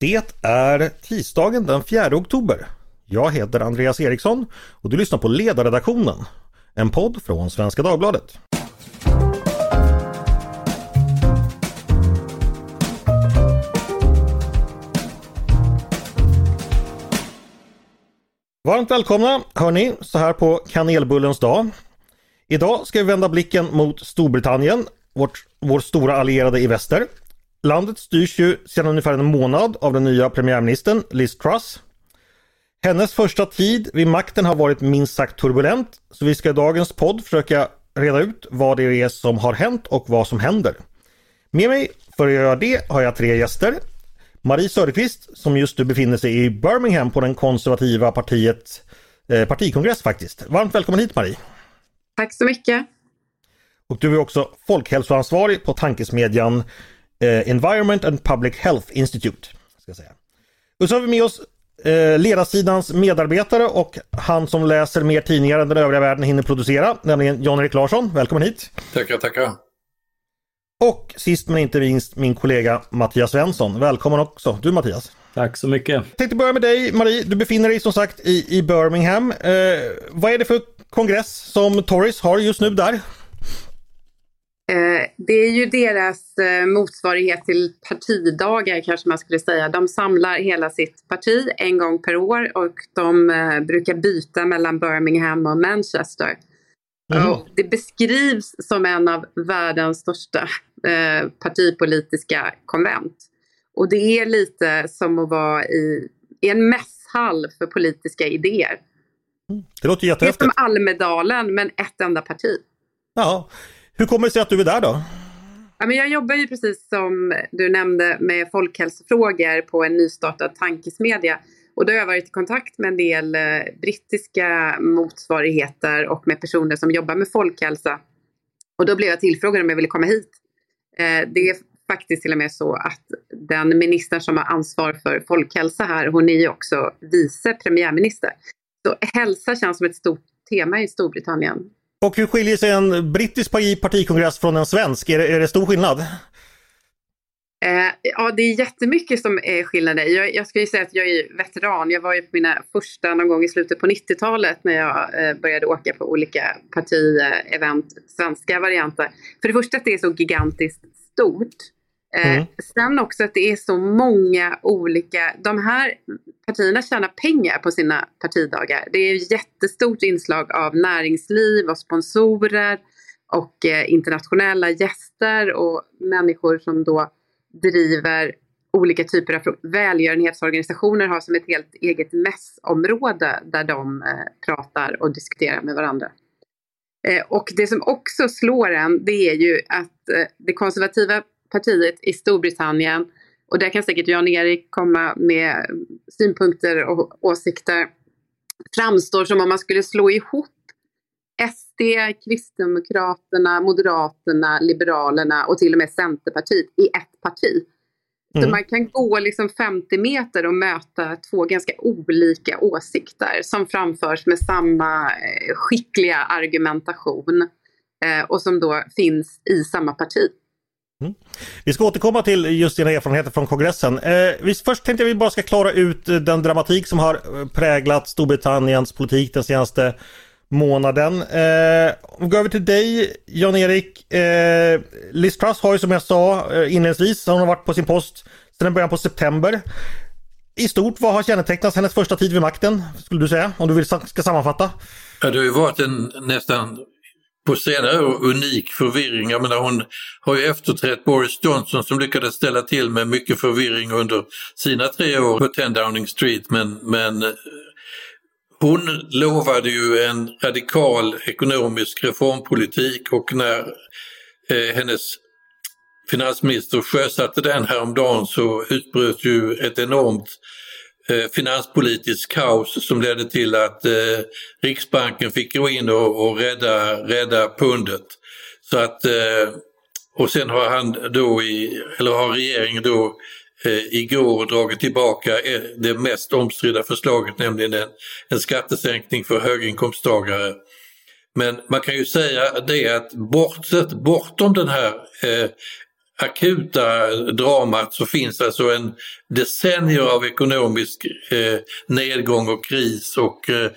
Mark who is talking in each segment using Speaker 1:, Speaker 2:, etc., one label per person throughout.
Speaker 1: Det är tisdagen den 4 oktober. Jag heter Andreas Eriksson och du lyssnar på Ledarredaktionen, en podd från Svenska Dagbladet. Varmt välkomna hörni, så här på kanelbullens dag. Idag ska vi vända blicken mot Storbritannien, vårt, vår stora allierade i väster. Landet styrs ju sedan ungefär en månad av den nya premiärministern Liz Truss. Hennes första tid vid makten har varit minst sagt turbulent, så vi ska i dagens podd försöka reda ut vad det är som har hänt och vad som händer. Med mig för att göra det har jag tre gäster. Marie Söderqvist som just nu befinner sig i Birmingham på den konservativa partiets eh, partikongress faktiskt. Varmt välkommen hit Marie!
Speaker 2: Tack så mycket!
Speaker 1: Och du är också folkhälsoansvarig på tankesmedjan eh, Environment and Public Health Institute. Ska säga. Och så har vi med oss eh, ledarsidans medarbetare och han som läser mer tidningar än den övriga världen hinner producera, nämligen Jan-Erik Larsson. Välkommen hit!
Speaker 3: Tackar, tackar!
Speaker 1: Och sist men inte minst min kollega Mattias Svensson. Välkommen också du Mattias!
Speaker 4: Tack så mycket! Jag
Speaker 1: tänkte börja med dig Marie. Du befinner dig som sagt i, i Birmingham. Eh, vad är det för kongress som Tories har just nu där?
Speaker 2: Eh, det är ju deras eh, motsvarighet till partidagar kanske man skulle säga. De samlar hela sitt parti en gång per år och de eh, brukar byta mellan Birmingham och Manchester. Mm. Och det beskrivs som en av världens största partipolitiska konvent. Och det är lite som att vara i, i en mässhall för politiska idéer.
Speaker 1: Mm. Det låter jättehäftigt.
Speaker 2: Det är som Almedalen men ett enda parti.
Speaker 1: Ja, hur kommer det sig att du är där då?
Speaker 2: Ja, men jag jobbar ju precis som du nämnde med folkhälsofrågor på en nystartad tankesmedja. Och då har jag varit i kontakt med en del eh, brittiska motsvarigheter och med personer som jobbar med folkhälsa. Och då blev jag tillfrågad om jag ville komma hit. Eh, det är faktiskt till och med så att den ministern som har ansvar för folkhälsa här, hon är ju också vice premiärminister. Så hälsa känns som ett stort tema i Storbritannien.
Speaker 1: Och hur skiljer sig en brittisk partikongress från en svensk? Är det, är det stor skillnad?
Speaker 2: Eh, ja, det är jättemycket som är skillnader. Jag, jag ska ju säga att jag är veteran. Jag var ju på mina första någon gång i slutet på 90-talet när jag eh, började åka på olika partievent, eh, svenska varianter. För det första att det är så gigantiskt stort. Eh, mm. Sen också att det är så många olika, de här partierna tjänar pengar på sina partidagar. Det är jättestort inslag av näringsliv och sponsorer och eh, internationella gäster och människor som då driver olika typer av välgörenhetsorganisationer har som ett helt eget mässområde där de eh, pratar och diskuterar med varandra. Och det som också slår en det är ju att det konservativa partiet i Storbritannien och där kan säkert Jan-Erik komma med synpunkter och åsikter, framstår som om man skulle slå ihop SD, Kristdemokraterna, Moderaterna, Liberalerna och till och med Centerpartiet i ett parti. Mm. Så man kan gå liksom 50 meter och möta två ganska olika åsikter som framförs med samma eh, skickliga argumentation eh, och som då finns i samma parti.
Speaker 1: Mm. Vi ska återkomma till just dina erfarenheter från kongressen. Eh, först tänkte jag vi bara ska klara ut eh, den dramatik som har eh, präglat Storbritanniens politik den senaste månaden. Eh, om vi går över till dig Jan-Erik. Eh, Liz Truss har ju som jag sa eh, inledningsvis, hon har varit på sin post sedan början på september. I stort, vad har kännetecknat hennes första tid vid makten, skulle du säga? Om du vill ska sammanfatta?
Speaker 3: Ja, det har ju varit en nästan på senare år unik förvirring. Jag menar hon har ju efterträtt Boris Johnson som lyckades ställa till med mycket förvirring under sina tre år på 10 Downing Street men, men eh, hon lovade ju en radikal ekonomisk reformpolitik och när eh, hennes finansminister sjösatte den häromdagen så utbröt ju ett enormt Eh, finanspolitiskt kaos som ledde till att eh, Riksbanken fick gå in och, och rädda, rädda pundet. Så att, eh, och sen har han då, i, eller har regeringen då eh, igår dragit tillbaka eh, det mest omstridda förslaget, nämligen en, en skattesänkning för höginkomsttagare. Men man kan ju säga det att bortsett, bortom den här eh, akuta dramat så finns alltså en decennier av ekonomisk eh, nedgång och kris och eh,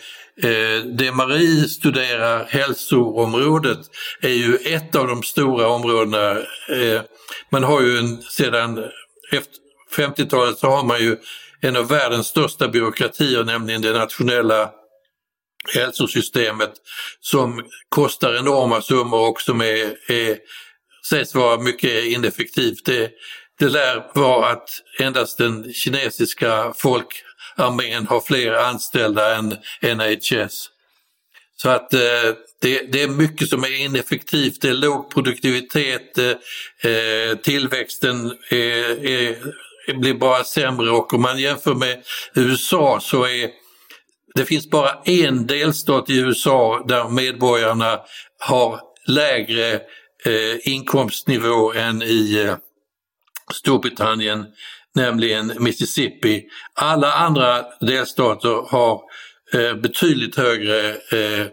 Speaker 3: eh, det Marie studerar, hälsoområdet, är ju ett av de stora områdena. Eh, man har ju en, sedan 50-talet så har man ju en av världens största byråkratier, nämligen det nationella hälsosystemet som kostar enorma summor och som är, är, sägs vara mycket ineffektivt. Det, det lär vara att endast den kinesiska folkarmén har fler anställda än NHS. Så att eh, det, det, är mycket som är ineffektivt, det är låg produktivitet, eh, eh, tillväxten är, är, blir bara sämre och om man jämför med USA så är det finns bara en delstat i USA där medborgarna har lägre eh, inkomstnivå än i eh, Storbritannien, nämligen Mississippi. Alla andra delstater har eh, betydligt högre eh,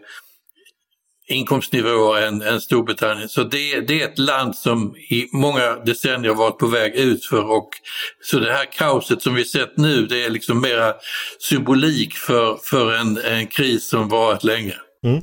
Speaker 3: inkomstnivåer än, än Storbritannien. Så det, det, är ett land som i många decennier varit på väg utför och så det här kaoset som vi sett nu det är liksom mera symbolik för, för en, en kris som varit länge. Mm.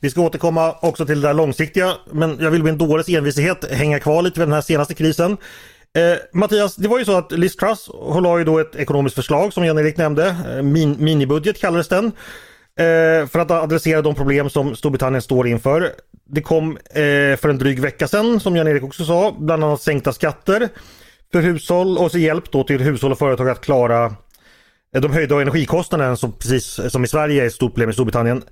Speaker 1: Vi ska återkomma också till det där långsiktiga, men jag vill med en dåres envishet hänga kvar lite vid den här senaste krisen. Eh, Mattias, det var ju så att Liz Truss hon la ju då ett ekonomiskt förslag som Jan-Erik nämnde, eh, min, minibudget kallades den, eh, för att adressera de problem som Storbritannien står inför. Det kom eh, för en dryg vecka sedan, som Jan-Erik också sa, bland annat sänkta skatter för hushåll och så hjälp då till hushåll och företag att klara eh, de höjda energikostnaderna som precis som i Sverige är ett stort problem i Storbritannien.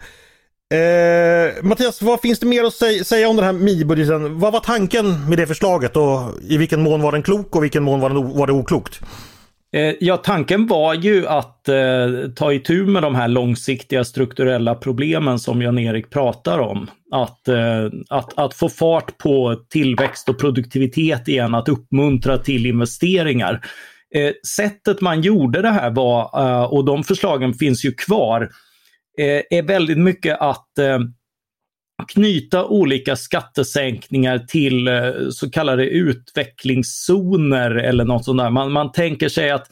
Speaker 1: Eh, Mattias, vad finns det mer att säga, säga om den här MI-budgeten? Vad var tanken med det förslaget och i vilken mån var den klok och i vilken mån var, den, var det oklokt?
Speaker 5: Eh, ja, tanken var ju att eh, ta itu med de här långsiktiga strukturella problemen som Jan-Erik pratar om. Att, eh, att, att få fart på tillväxt och produktivitet igen, att uppmuntra till investeringar. Eh, sättet man gjorde det här var, eh, och de förslagen finns ju kvar, Eh, Eh, är väldigt mycket att eh, knyta olika skattesänkningar till eh, så kallade utvecklingszoner eller något sånt där. Man, man tänker sig att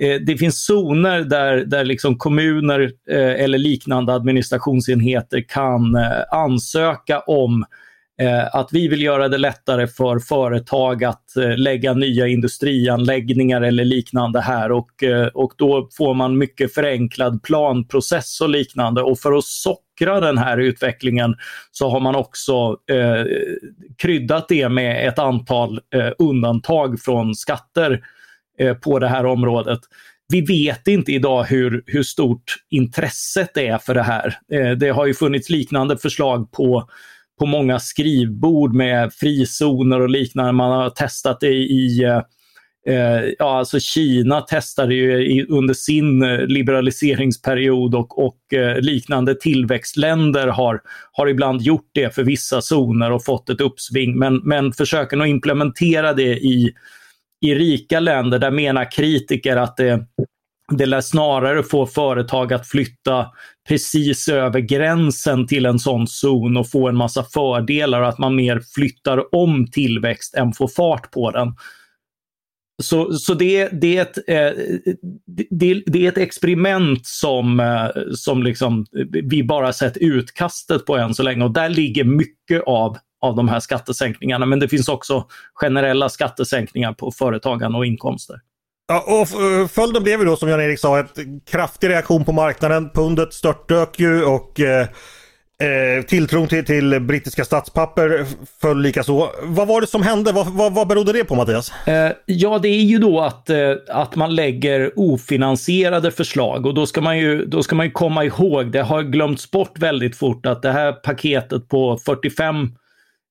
Speaker 5: eh, det finns zoner där, där liksom kommuner eh, eller liknande administrationsenheter kan ansöka om Eh, att vi vill göra det lättare för företag att eh, lägga nya industrianläggningar eller liknande här och, eh, och då får man mycket förenklad planprocess och liknande och för att sockra den här utvecklingen så har man också eh, kryddat det med ett antal eh, undantag från skatter eh, på det här området. Vi vet inte idag hur, hur stort intresset är för det här. Eh, det har ju funnits liknande förslag på på många skrivbord med frizoner och liknande. Man har testat det i eh, eh ja, alltså Kina testade ju i, under sin eh, liberaliseringsperiod och, och eh, liknande tillväxtländer har, har ibland gjort det för vissa zoner och fått ett uppsving. Men, men försöken att implementera det i, i rika länder, där menar kritiker att det, det lär snarare få företag att flytta precis över gränsen till en sån zon och få en massa fördelar och att man mer flyttar om tillväxt än får fart på den. Så, så det, det, är ett, eh, det, det, är ett experiment som, eh, som liksom, vi bara sett utkastet på än så länge och där ligger mycket av, av de här skattesänkningarna. Men det finns också generella skattesänkningar på företagande och inkomster.
Speaker 1: Ja, och följden blev ju då som Jan-Erik sa ett kraftig reaktion på marknaden. Pundet störtdök ju och eh, eh tilltron till, till brittiska statspapper föll likaså. Vad var det som hände? Vad, vad, vad berodde det på Mattias?
Speaker 5: Eh, ja, det är ju då att, eh, att man lägger ofinansierade förslag och då ska, man ju, då ska man ju komma ihåg, det har glömts bort väldigt fort att det här paketet på 45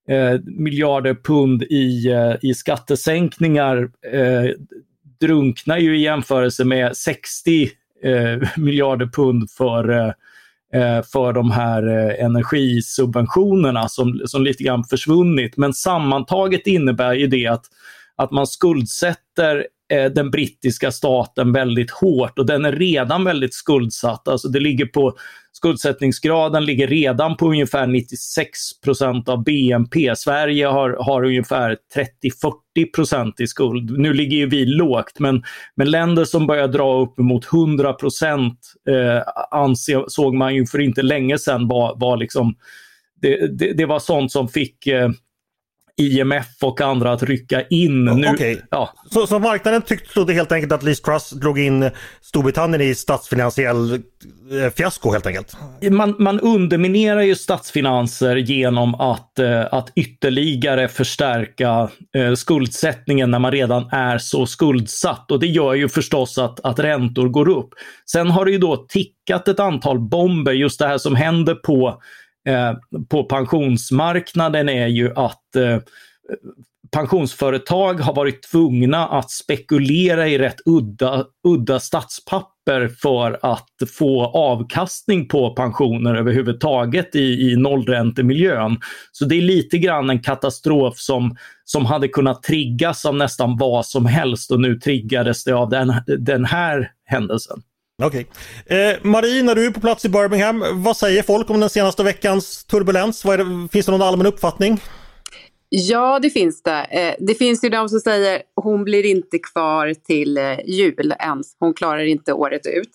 Speaker 5: eh, miljarder pund i, eh, i skattesänkningar eh, drunknar ju i jämförelse med 60 eh, miljarder pund för eh, eh, för de här eh, energisubventionerna som, som lite grann försvunnit. Men sammantaget innebär ju det att, att man skuldsätter eh, den brittiska staten väldigt hårt och den är redan väldigt skuldsatt. Alltså det ligger på skuldsättningsgraden ligger redan på ungefär 96% av BNP. Sverige har, har ungefär 30-40% i skuld. Nu ligger ju vi lågt, men, men länder som börjar dra uppemot 100 eh, ansåg man ju för inte länge sedan var, var liksom det, det, det var sånt som fick eh, IMF och andra att rycka in. Nu,
Speaker 1: okay. ja. så, så marknaden tyckte trodde helt enkelt att Liz Truss drog in Storbritannien i statsfinansiell eh, fiasko helt enkelt?
Speaker 5: Man, man underminerar ju statsfinanser genom att, eh, att ytterligare förstärka eh, skuldsättningen när man redan är så skuldsatt och det gör ju förstås att, att räntor går upp. Sen har det ju då tickat ett antal bomber, just det här som händer på Eh, på pensionsmarknaden är ju att eh, pensionsföretag har varit tvungna att spekulera i rätt udda, udda statspapper för att få avkastning på pensioner överhuvudtaget i, i nollräntemiljön. Så det är lite grann en katastrof som, som hade kunnat triggas av nästan vad som helst och nu triggades det av den, den här händelsen.
Speaker 1: Okej. Okay. Eh, Marie, när du är på plats i Birmingham, vad säger folk om den senaste veckans turbulens? Det, finns det någon allmän uppfattning?
Speaker 2: Ja, det finns det. Eh, det finns ju de som säger hon blir inte kvar till eh, jul ens. Hon klarar inte året ut.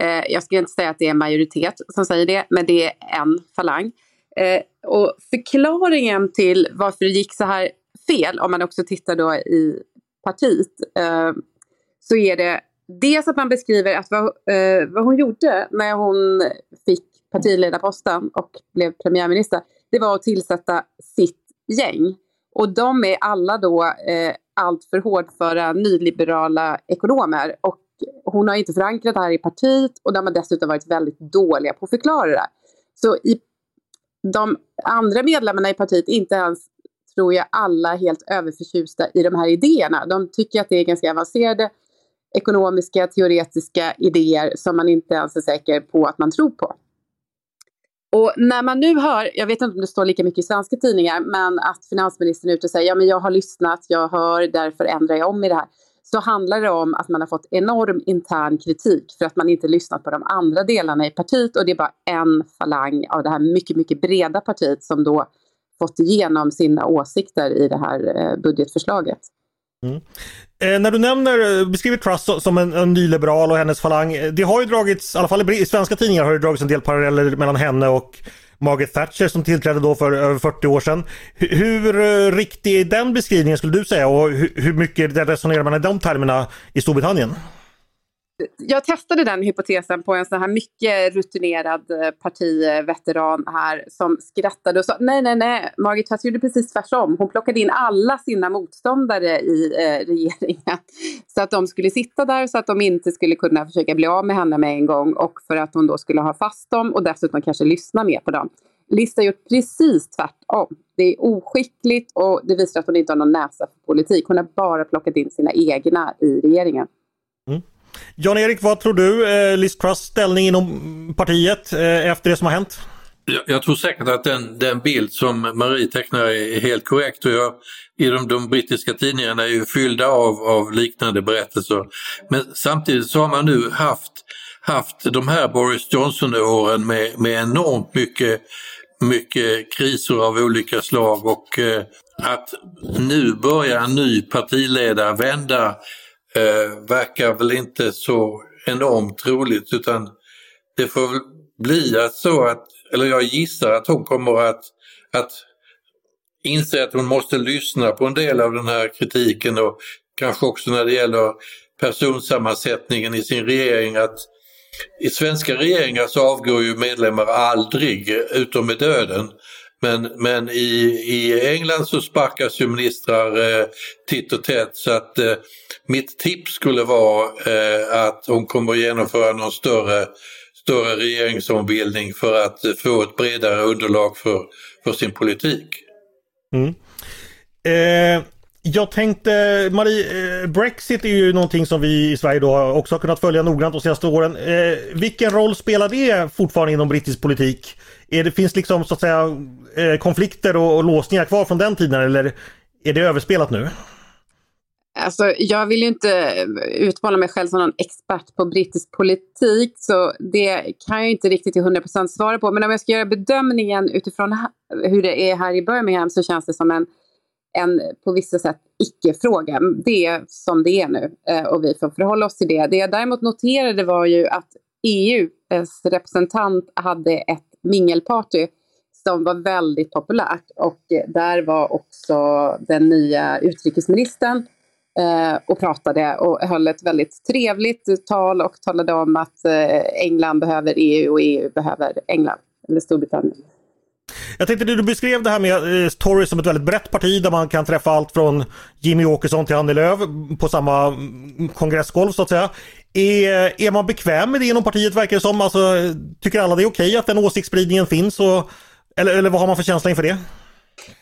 Speaker 2: Eh, jag ska inte säga att det är en majoritet som säger det, men det är en falang. Eh, och förklaringen till varför det gick så här fel, om man också tittar då i partiet, eh, så är det dels att man beskriver att vad, eh, vad hon gjorde när hon fick partiledarposten och blev premiärminister, det var att tillsätta sitt gäng. Och de är alla då eh, alltför hårdföra nyliberala ekonomer. Och hon har inte förankrat det här i partiet och de har dessutom varit väldigt dåliga på att förklara det. Så i de andra medlemmarna i partiet, inte ens tror jag alla helt överförtjusta i de här idéerna. De tycker att det är ganska avancerade ekonomiska, teoretiska idéer som man inte ens är säker på att man tror på. Och när man nu hör, jag vet inte om det står lika mycket i svenska tidningar, men att finansministern är ute och säger ja men jag har lyssnat, jag hör, därför ändrar jag om i det här. Så handlar det om att man har fått enorm intern kritik för att man inte lyssnat på de andra delarna i partiet och det är bara en falang av det här mycket, mycket breda partiet som då fått igenom sina åsikter i det här eh, budgetförslaget.
Speaker 1: Mm. Eh, när du nämner, eh, beskriver Truss som en, en nyliberal och hennes falang. Eh, det har ju dragits, i alla fall i svenska tidningar har det dragits en del paralleller mellan henne och Margaret Thatcher som tillträdde då för över 40 år sedan. Hur, hur eh, riktig är den beskrivningen skulle du säga och hur, hur mycket resonerar man i de termerna i Storbritannien?
Speaker 2: Jag testade den hypotesen på en sån här mycket rutinerad eh, partiveteran här som skrattade och sa nej, nej, nej, Margit Thatcher gjorde precis tvärtom. Hon plockade in alla sina motståndare i eh, regeringen så att de skulle sitta där så att de inte skulle kunna försöka bli av med henne med en gång och för att hon då skulle ha fast dem och dessutom kanske lyssna mer på dem. Liz har gjort precis tvärtom. Det är oskickligt och det visar att hon inte har någon näsa för politik. Hon har bara plockat in sina egna i regeringen.
Speaker 1: Jan-Erik, vad tror du? Eh, Liz Truss ställning inom partiet eh, efter det som har hänt?
Speaker 3: Jag, jag tror säkert att den, den bild som Marie tecknar är helt korrekt och jag, i de, de brittiska tidningarna är ju fyllda av, av liknande berättelser. Men samtidigt så har man nu haft, haft de här Boris Johnson-åren med, med enormt mycket, mycket kriser av olika slag och eh, att nu börja en ny partiledare vända eh, verkar väl inte så enormt roligt utan det får väl bli så att, eller jag gissar att hon kommer att, att inse att hon måste lyssna på en del av den här kritiken och kanske också när det gäller personsammansättningen i sin regering att, i svenska regeringar så avgår ju medlemmar aldrig, utom med döden. Men, men i, i England så sparkas ju ministrar eh, titt och tätt så att eh, mitt tips skulle vara eh, att hon kommer att genomföra någon större, större regeringsombildning för att få ett bredare underlag för, för sin politik.
Speaker 1: Mm. Eh, jag tänkte, Marie, eh, Brexit är ju någonting som vi i Sverige då också har kunnat följa noggrant de senaste åren. Eh, vilken roll spelar det fortfarande inom brittisk politik? Är det, finns liksom så att säga eh, konflikter och, och låsningar kvar från den tiden eller är det överspelat nu?
Speaker 2: Alltså, jag vill ju inte eh, utmåla mig själv som någon expert på brittisk politik, så det kan jag inte riktigt till 100% svara på. Men om jag ska göra bedömningen utifrån hur det är här i Birmingham så känns det som en, en på vissa sätt icke-fråga. Det är som det är nu eh, och vi får förhålla oss till det. Det jag däremot noterade var ju att EUs representant hade ett mingelparty som var väldigt populärt och eh, där var också den nya utrikesministern eh, och pratade och höll ett väldigt trevligt tal och talade om att eh, England behöver EU och EU behöver England, eller Storbritannien.
Speaker 1: Jag tänkte du beskrev det här med eh, Tories som ett väldigt brett parti där man kan träffa allt från Jimmy Åkesson till Annie Lööf på samma mm, kongressgolv så att säga. Är, är man bekväm med det inom partiet verkar det som? Alltså, tycker alla det är okej okay att den åsiktsspridningen finns? Och, eller, eller vad har man för känsla inför det?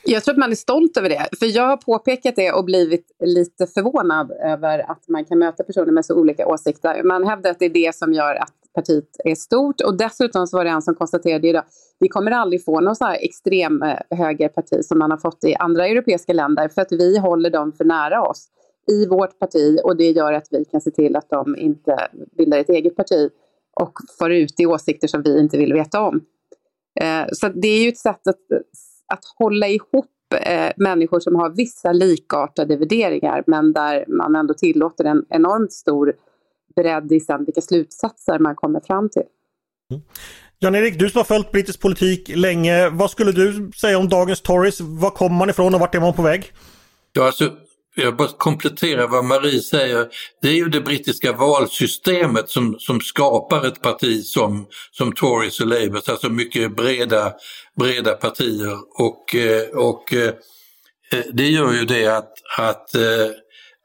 Speaker 2: Jag tror att man är stolt över det. För jag har påpekat det och blivit lite förvånad över att man kan möta personer med så olika åsikter. Man hävdar att det är det som gör att partiet är stort. Och dessutom så var det en som konstaterade idag, vi kommer aldrig få något så här extrem eh, högerparti som man har fått i andra europeiska länder för att vi håller dem för nära oss i vårt parti och det gör att vi kan se till att de inte bildar ett eget parti och får ut i åsikter som vi inte vill veta om. Eh, så det är ju ett sätt att, att hålla ihop eh, människor som har vissa likartade värderingar men där man ändå tillåter en enormt stor bredd i sen vilka slutsatser man kommer fram till.
Speaker 1: Mm. Jan-Erik, du som har följt brittisk politik länge. Vad skulle du säga om dagens Tories? Var kommer man ifrån och vart är man på väg?
Speaker 3: Ja, alltså, jag bara komplettera vad Marie säger. Det är ju det brittiska valsystemet som, som skapar ett parti som, som Tories och Labour, alltså mycket breda, breda partier. Och, eh, och eh, det gör ju det att, att, eh,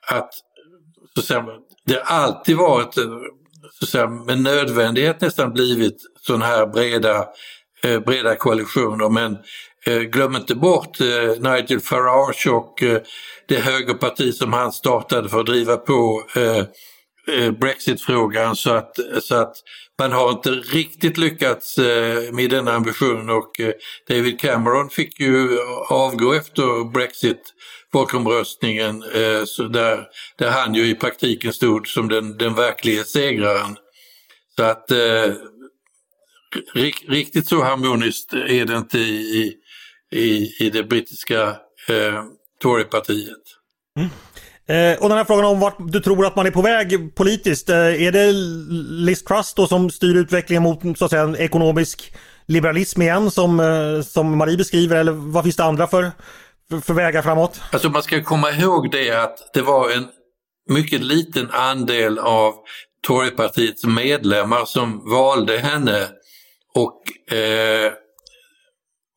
Speaker 3: att så att säga, det har alltid varit eh, så att säga, med nödvändighet nästan blivit sådana här breda, eh, breda koalitioner. Men eh, glöm inte bort Nigel Farage och det högerparti som han startade för att driva på eh, Brexit-frågan. Så att, så att man har inte riktigt lyckats med den ambitionen. Och David Cameron fick ju avgå efter Brexit folkomröstningen eh, så där, där han ju i praktiken stod som den, den verkliga segraren. Så att eh, riktigt så harmoniskt är det inte i, i, i det brittiska eh, Torypartiet.
Speaker 1: Mm. Eh, och den här frågan om vart du tror att man är på väg politiskt. Eh, är det Liz Truss då som styr utvecklingen mot så att säga, en ekonomisk liberalism igen som, eh, som Marie beskriver eller vad finns det andra för, för, för vägar framåt?
Speaker 3: Alltså man ska komma ihåg det att det var en mycket liten andel av Torypartiets medlemmar som valde henne och eh,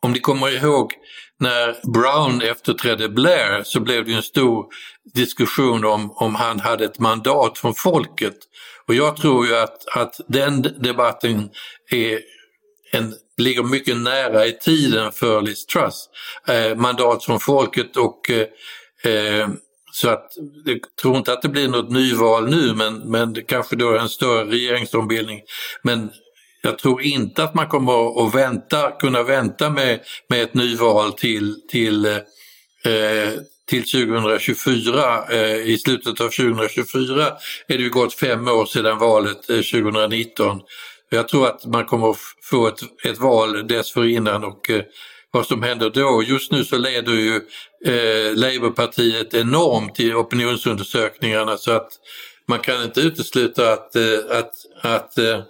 Speaker 3: om ni kommer ihåg när Brown efterträdde Blair så blev det en stor diskussion om, om han hade ett mandat från folket. Och jag tror ju att, att den debatten är en, ligger mycket nära i tiden för Liz Truss. Eh, mandat från folket och eh, eh så att jag tror inte att det blir något nyval nu men, men det kanske då är en större regeringsombildning. Men jag tror inte att man kommer att vänta, kunna vänta med, med ett nyval till, till, eh, eh till 2024. Eh, I slutet av 2024 är det ju gått fem år sedan valet eh, 2019. Jag tror att man kommer att få ett, ett val dessförinnan och eh, vad som händer då. Just nu så leder ju eh, Labourpartiet enormt i opinionsundersökningarna så att man kan inte utesluta att, eh, att, att eh,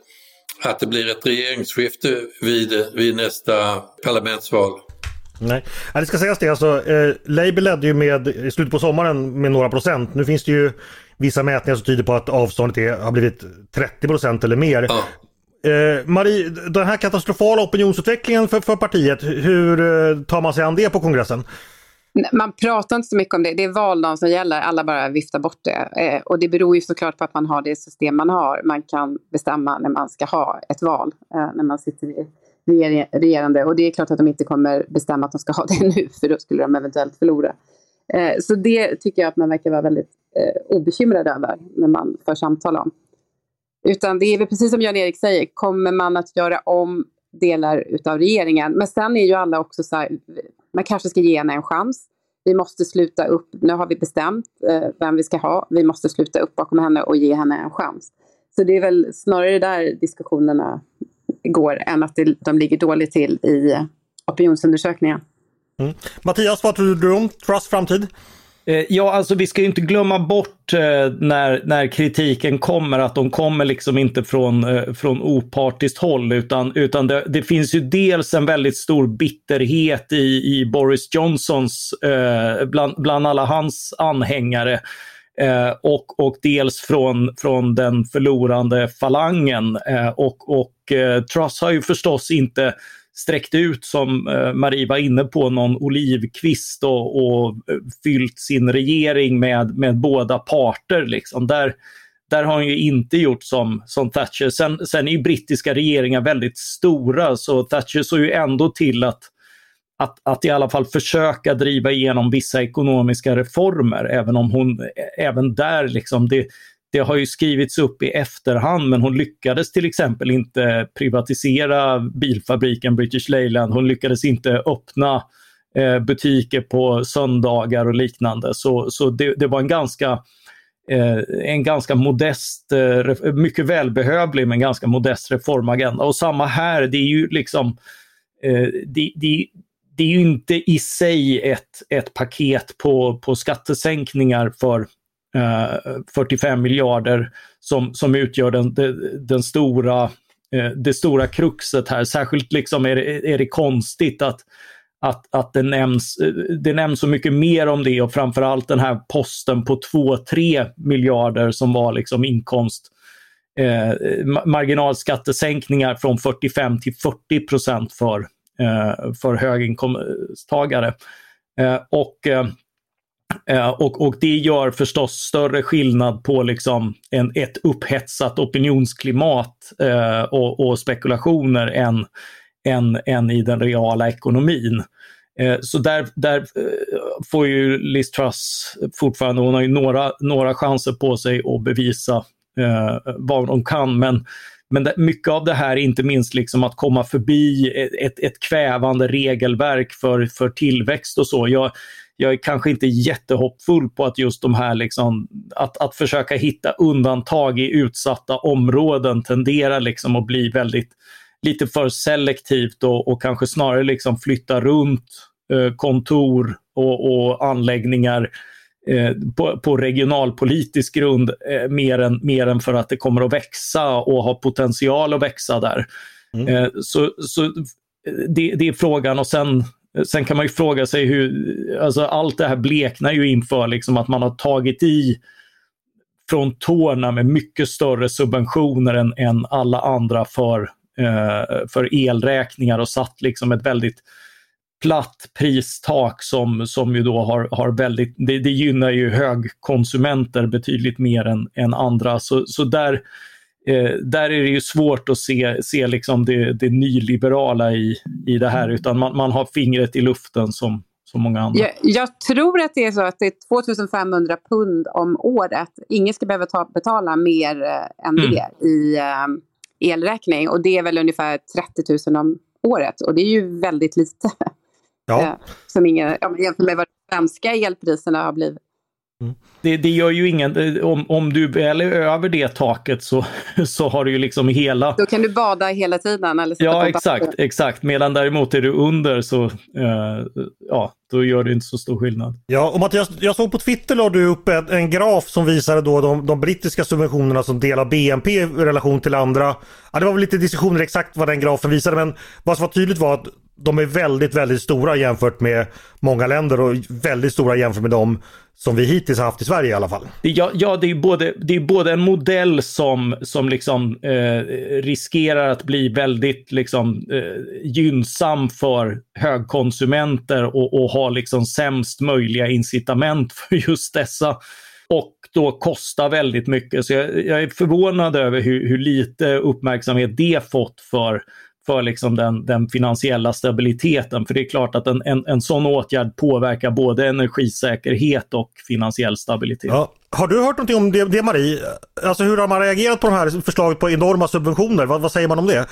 Speaker 3: att det blir ett regeringsskifte vid, vid nästa parlamentsval.
Speaker 1: Nej, ja, det ska sägas det alltså. Eh, Labour ledde ju med i slutet på sommaren med några procent. Nu finns det ju vissa mätningar som tyder på att avståndet är, har blivit 30 procent eller mer.
Speaker 3: Ja.
Speaker 1: Eh, Marie, den här katastrofala opinionsutvecklingen för, för partiet, hur eh, tar man sig an det på kongressen?
Speaker 2: Man pratar inte så mycket om det. Det är valdagen som gäller. Alla bara viftar bort det. Eh, och det beror ju såklart på att man har det system man har. Man kan bestämma när man ska ha ett val. Eh, när man sitter i reger regerande. Och det är klart att de inte kommer bestämma att de ska ha det nu. För då skulle de eventuellt förlora. Eh, så det tycker jag att man verkar vara väldigt eh, obekymrad över. När man för samtal om. Utan det är väl precis som Jan-Erik säger. Kommer man att göra om delar utav regeringen. Men sen är ju alla också så här, man kanske ska ge henne en chans. Vi måste sluta upp, nu har vi bestämt eh, vem vi ska ha, vi måste sluta upp bakom henne och ge henne en chans. Så det är väl snarare där diskussionerna går än att de ligger dåligt till i opinionsundersökningen.
Speaker 1: Mm. Mattias, vad tror du om Trusts framtid?
Speaker 5: Eh, ja, alltså vi ska ju inte glömma bort eh, när, när kritiken kommer att de kommer liksom inte från, eh, från opartiskt håll utan, utan det, det, finns ju dels en väldigt stor bitterhet i, i Boris Johnsons, eh, bland, bland alla hans anhängare eh, och, och dels från, från den förlorande falangen. Eh, och och eh, Truss har ju förstås inte sträckt ut, som eh, Marie var inne på, någon olivkvist och, och eh, fyllt sin regering med, med båda parter. Liksom. Där, där har hon ju inte gjort som, som Thatcher. Sen, sen är ju brittiska regeringar väldigt stora så Thatcher såg ju ändå till att, att, att i alla fall försöka driva igenom vissa ekonomiska reformer. Även om hon, även där liksom, det, det har ju skrivits upp i efterhand men hon lyckades till exempel inte privatisera bilfabriken British Leyland. Hon lyckades inte öppna eh, butiker på söndagar och liknande. Så, så det, det var en ganska eh, en ganska modest, eh, mycket välbehövlig men ganska modest reformagenda. Och samma här, det är ju liksom eh, det, det, det är ju inte i sig ett, ett paket på, på skattesänkningar för Eh, 45 miljarder som, som utgör den, den, den stora, eh, det stora kruxet här. Särskilt liksom är, det, är det konstigt att, att, att det, nämns, eh, det nämns så mycket mer om det och framförallt den här posten på 2-3 miljarder som var liksom inkomst eh, marginalskattesänkningar från 45 till 40 procent för, eh, för höginkomsttagare. Eh, och eh, och, och det gör förstås större skillnad på liksom en, ett upphetsat opinionsklimat eh, och, och, spekulationer än, än, än i den reala ekonomin. Eh, så där, där eh, får ju Liz Truss fortfarande, hon har ju några, några chanser på sig att bevisa eh, vad hon kan. Men, men det, mycket av det här, inte minst liksom att komma förbi ett, ett kvävande regelverk för, för tillväxt och så. Jag, jag är kanske inte jättehoppfull på att just de här, liksom, att, att försöka hitta undantag i utsatta områden tenderar liksom att bli väldigt lite för selektivt och, och kanske snarare liksom flytta runt eh, kontor och, och anläggningar eh, på, på, regionalpolitisk grund eh, mer, än, mer än för att det kommer att växa och ha potential att växa där. Mm. Eh, så så det, det, är frågan och sen Sen kan man ju fråga sig hur, alltså allt det här bleknar ju inför liksom att man har tagit i från tårna med mycket större subventioner än, än alla andra för, eh, för elräkningar och satt liksom ett väldigt platt pristak som, som ju då har, har väldigt, det, det gynnar ju högkonsumenter betydligt mer än, än andra. Så, så där eh, där är det ju svårt att se, se liksom det, det nyliberala i, i det här, utan man, man har fingret i luften som, som många andra.
Speaker 2: Jag, jag, tror att det är så att det är 2500 pund om året. Ingen ska behöva ta, betala mer eh, än mm. det i eh, elräkning och det är väl ungefär 30 000 om året och det är ju väldigt lite. Ja. Eh, som ingen, jämfört med vad de svenska elpriserna har blivit.
Speaker 5: Mm. Det, det, gör ju ingen, om, om du väl är över det taket så, så har du ju liksom hela...
Speaker 2: Då kan du bada hela tiden. Eller
Speaker 5: ja, exakt, exakt. Medan däremot är du under så uh, ja, då gör det inte så stor skillnad.
Speaker 1: Ja, och Mattias, jag såg på Twitter la du upp en, en graf som visade då de, de, brittiska subventionerna som del av BNP i relation till andra. Ja, det var väl lite diskussioner exakt vad den grafen visade, men vad som var tydligt var att de är väldigt, väldigt stora jämfört med många länder och väldigt stora jämfört med dem som vi hittills har haft i Sverige i alla fall.
Speaker 5: Ja, ja det, är både, det är både en modell som, som liksom, eh, riskerar att bli väldigt liksom, eh, gynnsam för högkonsumenter och, och ha liksom sämst möjliga incitament för just dessa. Och då kostar väldigt mycket. Så jag, jag är förvånad över hur, hur lite uppmärksamhet det fått för för liksom den, den finansiella stabiliteten. För det är klart att en, en, en sån åtgärd påverkar både energisäkerhet och finansiell stabilitet.
Speaker 1: Ja. Har du hört någonting om det, det Marie? Alltså hur har man reagerat på de här förslaget på enorma subventioner? Vad, vad säger man om det?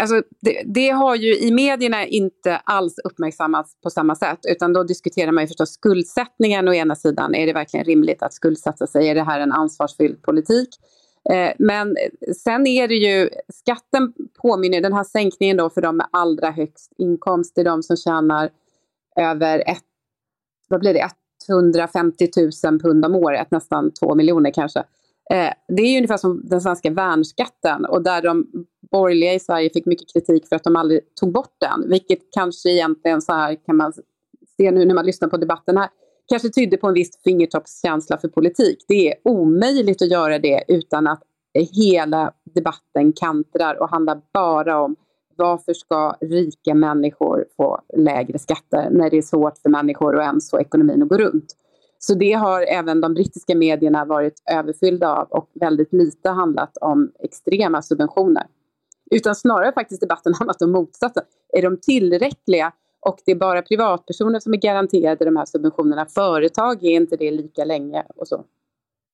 Speaker 2: Alltså, det, det, har ju i medierna inte alls uppmärksammats på samma sätt utan då diskuterar man ju förstås skuldsättningen å ena sidan. Är det verkligen rimligt att skuldsätta sig? Är det här en ansvarsfylld politik? Eh, men sen är det ju, skatten påminner, den här sänkningen då för de med allra högst inkomst, det är de som tjänar över ett, vad blir det, 150 000 pund om året, nästan 2 miljoner kanske. Eh, det är ju ungefär som den svenska värnskatten och där de borgerliga i Sverige fick mycket kritik för att de aldrig tog bort den, vilket kanske egentligen så här kan man se nu när man lyssnar på debatten här, kanske tydde på en viss fingertoppskänsla för politik. Det är omöjligt att göra det utan att hela debatten kantrar och handlar bara om varför ska rika människor få lägre skatter när det är svårt för människor och ens få ekonomin att gå runt. Så det har även de brittiska medierna varit överfyllda av och väldigt lite handlat om extrema subventioner. Utan snarare faktiskt debatten handlat om motsatsen. Är de tillräckliga och det är bara privatpersoner som är garanterade de här subventionerna. Företag är inte det lika länge och så.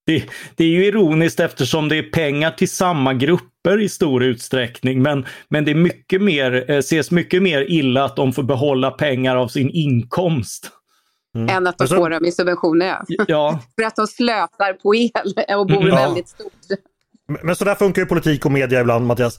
Speaker 5: Det, det, är ju ironiskt eftersom det är pengar till samma grupper i stor utsträckning. Men, men det är mycket mer, eh, ses mycket mer illa att de får behålla pengar av sin inkomst.
Speaker 2: Mm. Än att de får dem i subventioner.
Speaker 5: Ja.
Speaker 2: För att de slösar på el och bor ja. väldigt stort.
Speaker 1: Men så där funkar ju politik och media ibland, Mattias.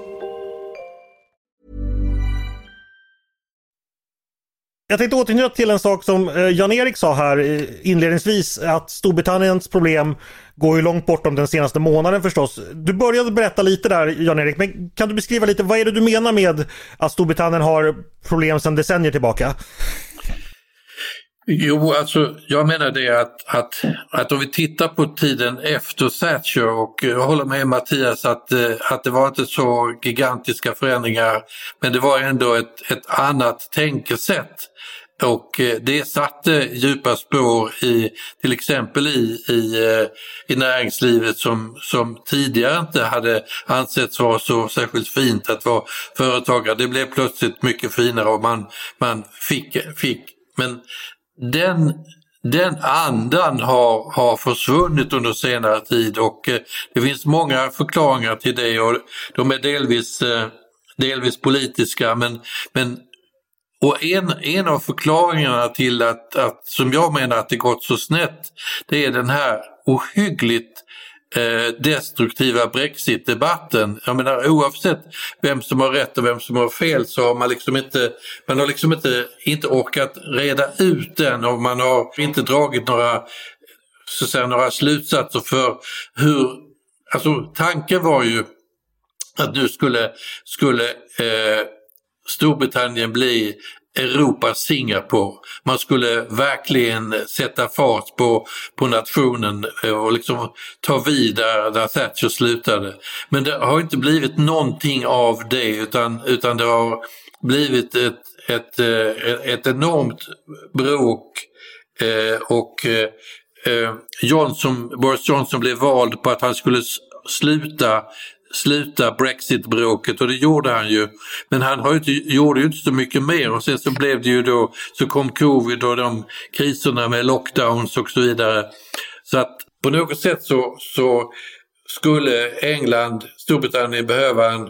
Speaker 1: Jag tänkte återknyta till en sak som eh, Jan-Erik sa här inledningsvis att Storbritanniens problem går ju långt bortom den senaste månaden förstås. Du började berätta lite där Jan-Erik, men kan du beskriva lite vad är det du menar med att Storbritannien har problem sedan decennier tillbaka?
Speaker 3: Jo, alltså jag menar det att, att, att om vi tittar på tiden efter Thatcher och eh, jag håller med Mattias att, eh, att det var inte så gigantiska förändringar men det var ändå ett, ett annat tänkesätt. Och eh, det satte djupa spår i till exempel i, i, i näringslivet som, som tidigare inte hade ansetts vara så särskilt fint att vara företagare. Det blev plötsligt mycket finare och man, man fick, fick men den, den andan har, har försvunnit under senare tid och eh, det finns många förklaringar till det och de är delvis, eh, delvis politiska men, men och en, en av förklaringarna till att, att, som jag menar att det gått så snett, det är den här ohyggligt eh, Eh, destruktiva Brexit-debatten. Jag menar oavsett vem som har rätt och vem som har fel så har man liksom inte, man har liksom inte, inte orkat reda ut den och man har inte dragit några, så att säga, några slutsatser för hur, alltså tanken var ju att nu skulle, skulle eh, Storbritannien bli Europas Singapore. Man skulle verkligen sätta fart på, på nationen och liksom ta vid där, där Thatcher slutade. Men det har inte blivit någonting av det utan, utan det har blivit ett, ett, ett, ett enormt bråk eh, och eh, eh, Johnson, Boris Johnson blev vald på att han skulle sluta sluta Brexit-bråket och det gjorde han ju. Men han har inte, gjorde ju inte så mycket mer och sen så blev det ju då, så kom covid och de kriserna med lockdowns och så vidare. Så att på något sätt så, så skulle England, Storbritannien behöva en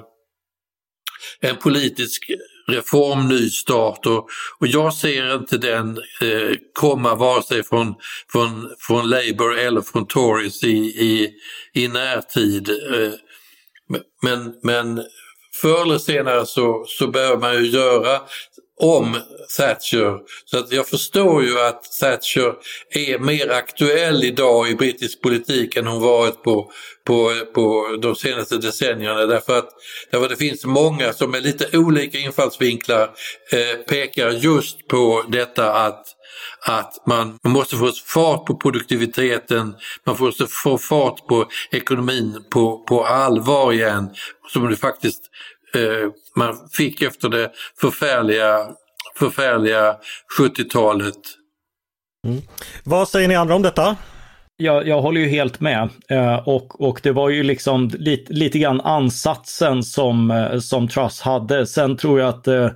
Speaker 3: en politisk reformnystart och, och jag ser inte den eh, komma vare sig från, från, från Labour eller från Tories i, i, i närtid. Eh, men, men förr eller senare så, så behöver man ju göra om Thatcher. Så att jag förstår ju att Thatcher är mer aktuell idag i brittisk politik än hon varit på, på, på de senaste decennierna. Därför att, därför att det finns många som med lite olika infallsvinklar eh, pekar just på detta att att man måste få fart på produktiviteten, man måste få fart på ekonomin på, på allvar igen, som det faktiskt man fick efter det förfärliga, förfärliga 70-talet.
Speaker 1: Mm. Vad säger ni andra om detta?
Speaker 5: Jag, jag håller ju helt med. Eh, och, och det var ju liksom lite, lite grann ansatsen som, eh, som Truss hade. Sen tror jag att eh,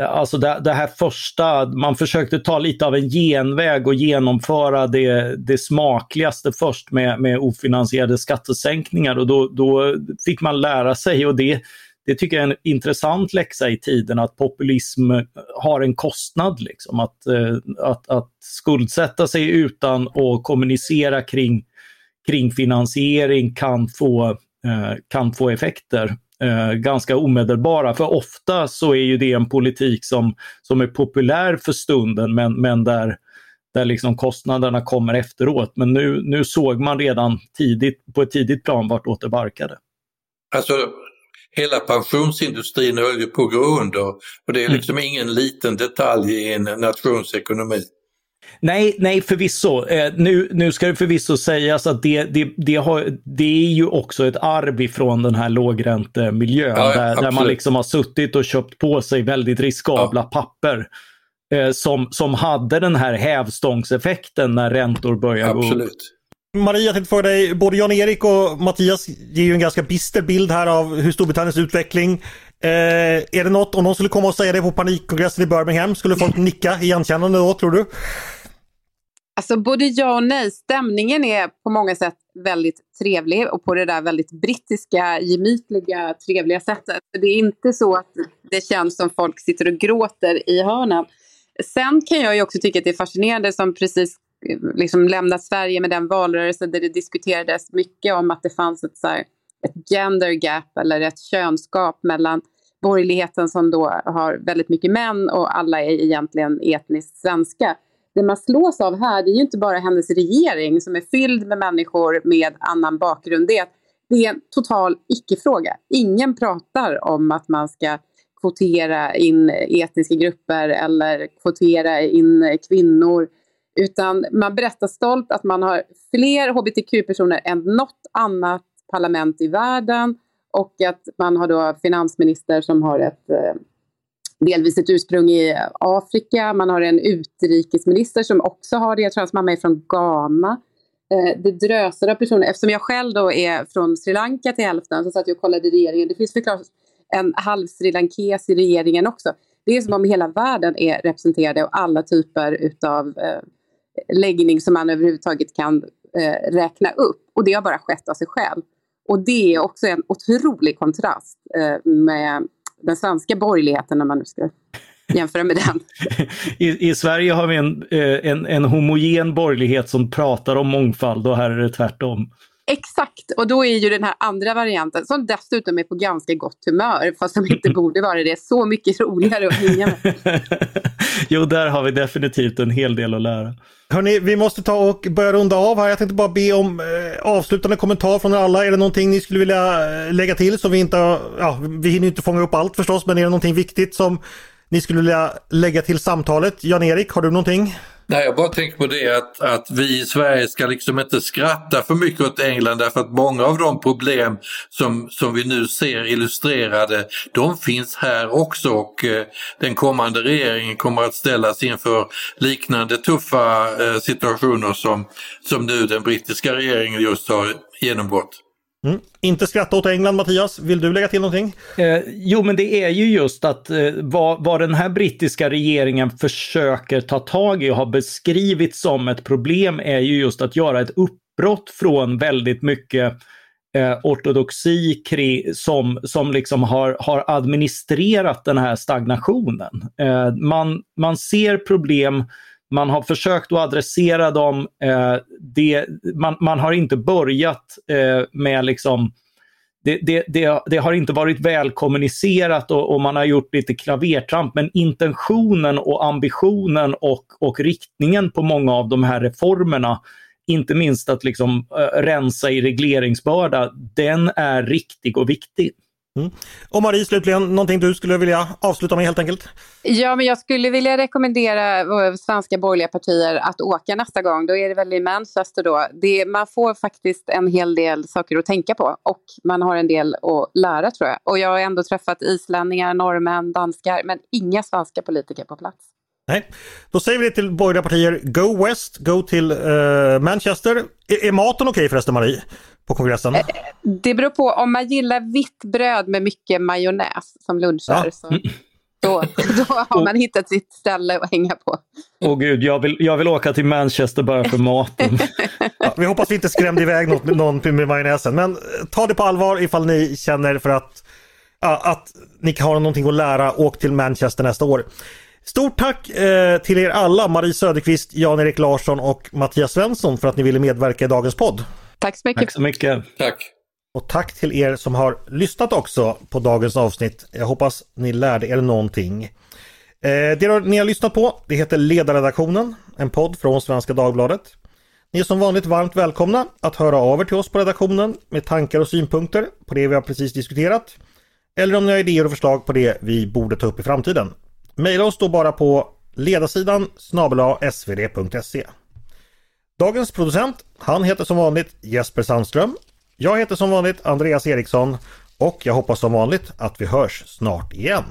Speaker 5: Alltså det, det, här första, man försökte ta lite av en genväg och genomföra det, det smakligaste först med, med ofinansierade skattesänkningar och då, då fick man lära sig och det, det tycker jag är en intressant läxa i tiden att populism har en kostnad. Liksom. Att, eh, att, att skuldsätta sig utan att kommunicera kring, kring finansiering kan få, eh, kan få effekter eh, ganska omedelbara. För ofta så är ju det en politik som, som är populär för stunden men, men där, där liksom kostnaderna kommer efteråt. Men nu, nu såg man redan tidigt, på ett tidigt plan vartåt det barkade.
Speaker 3: Alltså hela pensionsindustrin höll ju på att gå under och det är mm. liksom mm. ingen liten detalj i en nationsekonomi.
Speaker 5: Nej, nej förvisso. Eh, nu, nu ska det förvisso sägas att det, det, det, har, det är ju också ett arv ifrån den här lågräntemiljön ja, där, där, man liksom har suttit och köpt på sig väldigt riskabla ja. papper. Eh, som, som hade den här hävstångseffekten när räntor börjar
Speaker 3: gå upp.
Speaker 1: Maria, jag tänkte fråga dig, både Jan-Erik och Mattias ger ju en ganska bister bild här av hur Storbritanniens utveckling. Eh, är det något, om någon skulle komma och säga det på panikkongressen i Birmingham, skulle folk nicka igenkännande då, tror du?
Speaker 2: Alltså både ja och nej. Stämningen är på många sätt väldigt trevlig och på det där väldigt brittiska, gemytliga, trevliga sättet. Det är inte så att det känns som folk sitter och gråter i hörnen. Sen kan jag ju också tycka att det är fascinerande som precis liksom lämnat Sverige med den valrörelse där det diskuterades mycket om att det fanns ett, så här, ett gender gap eller ett könsgap mellan borgerligheten som då har väldigt mycket män och alla är egentligen etniskt svenska. Det man slås av här det är ju inte bara hennes regering som är fylld med människor med annan bakgrund. Det är, det är en total icke-fråga. Ingen pratar om att man ska kvotera in etniska grupper eller kvotera in kvinnor utan man berättar stolt att man har fler hbtq-personer än något annat parlament i världen och att man har då finansminister som har ett eh, delvis ett ursprung i Afrika. Man har en utrikesminister som också har det. Jag tror hans mamma är från Ghana. Eh, det drösar av personer. Eftersom jag själv då är från Sri Lanka till hälften så satt jag och kollade i regeringen. Det finns förklart en halv-Sri Lankes i regeringen också. Det är som om hela världen är representerade och alla typer utav eh, läggning som man överhuvudtaget kan eh, räkna upp. Och det har bara skett av sig själv. Och det är också en otrolig kontrast eh, med den svenska borgerligheten när man nu ska jämföra med den.
Speaker 5: I, I, Sverige har vi en, eh, en, en homogen borgerlighet som pratar om mångfald och här är det tvärtom.
Speaker 2: Exakt, och då är ju den här andra varianten, som dessutom är på ganska gott humör, fast som inte borde vara det, så mycket roligare att hänga med.
Speaker 5: jo, där har vi definitivt en hel del att lära.
Speaker 1: Hörni, vi måste ta och börja runda av här. Jag tänkte bara be om eh, avslutande kommentar från er alla. Är det någonting ni skulle vilja eh, lägga till som vi inte ja, vi hinner inte fånga upp allt förstås, men är det någonting viktigt som ni skulle vilja lägga till samtalet? Jan-Erik, har du någonting?
Speaker 3: Nej, jag bara tänker på det att, att vi i Sverige ska liksom inte skratta för mycket åt England därför att många av de problem som, som vi nu ser illustrerade, de finns här också och eh, den kommande regeringen kommer att ställas inför liknande tuffa eh, situationer som, som nu den brittiska regeringen just har genomgått.
Speaker 1: Mm. Inte skratta åt England Mattias, vill du lägga till någonting?
Speaker 5: Eh, jo men det är ju just att eh, vad, vad den här brittiska regeringen försöker ta tag i och har beskrivit som ett problem är ju just att göra ett uppbrott från väldigt mycket eh, ortodoxi kri, som, som liksom har, har administrerat den här stagnationen. Eh, man, man ser problem, man har försökt att adressera dem. Eh, det, man, man har inte börjat eh, med liksom det, det, det, det, har inte varit välkommunicerat och, och, man har gjort lite klavertramp, men intentionen och ambitionen och, och riktningen på många av de här reformerna, inte minst att liksom, äh, rensa i regleringsbörda, den är riktig och viktig.
Speaker 1: Mm. Och Marie, slutligen, någonting du skulle vilja avsluta med helt enkelt?
Speaker 2: Ja, men jag skulle vilja rekommendera svenska borgerliga partier att åka nästa gång. Då är det väl i Manchester då. Det, man får faktiskt en hel del saker att tänka på och man har en del att lära tror jag. Och jag har ändå träffat islänningar, norrmän, danskar, men inga svenska politiker på plats.
Speaker 1: Nej, då säger vi det till borgerliga partier. Go West, go till uh, Manchester. Är, är maten okej okay förresten Marie? På kongressen? Eh,
Speaker 2: det beror på. Om man gillar vitt bröd med mycket majonnäs som luncher ja. så då, då har man hittat sitt ställe att hänga på.
Speaker 5: Åh oh, gud, jag vill, jag vill åka till Manchester bara för maten.
Speaker 1: ja, vi hoppas vi inte skrämde iväg något, någon med majonnäsen. Men ta det på allvar ifall ni känner för att, ja, att ni kan ha någonting att lära. Åk till Manchester nästa år. Stort tack eh, till er alla, Marie Söderqvist, Jan-Erik Larsson och Mattias Svensson för att ni ville medverka i dagens podd.
Speaker 2: Tack så mycket.
Speaker 5: Tack så mycket.
Speaker 3: Tack.
Speaker 1: Och tack till er som har lyssnat också på dagens avsnitt. Jag hoppas ni lärde er någonting. Eh, det ni har lyssnat på det heter Ledarredaktionen, en podd från Svenska Dagbladet. Ni är som vanligt varmt välkomna att höra av er till oss på redaktionen med tankar och synpunkter på det vi har precis diskuterat. Eller om ni har idéer och förslag på det vi borde ta upp i framtiden. Maila oss då bara på ledarsidan snabel svd.se. Dagens producent, han heter som vanligt Jesper Sandström. Jag heter som vanligt Andreas Eriksson och jag hoppas som vanligt att vi hörs snart igen.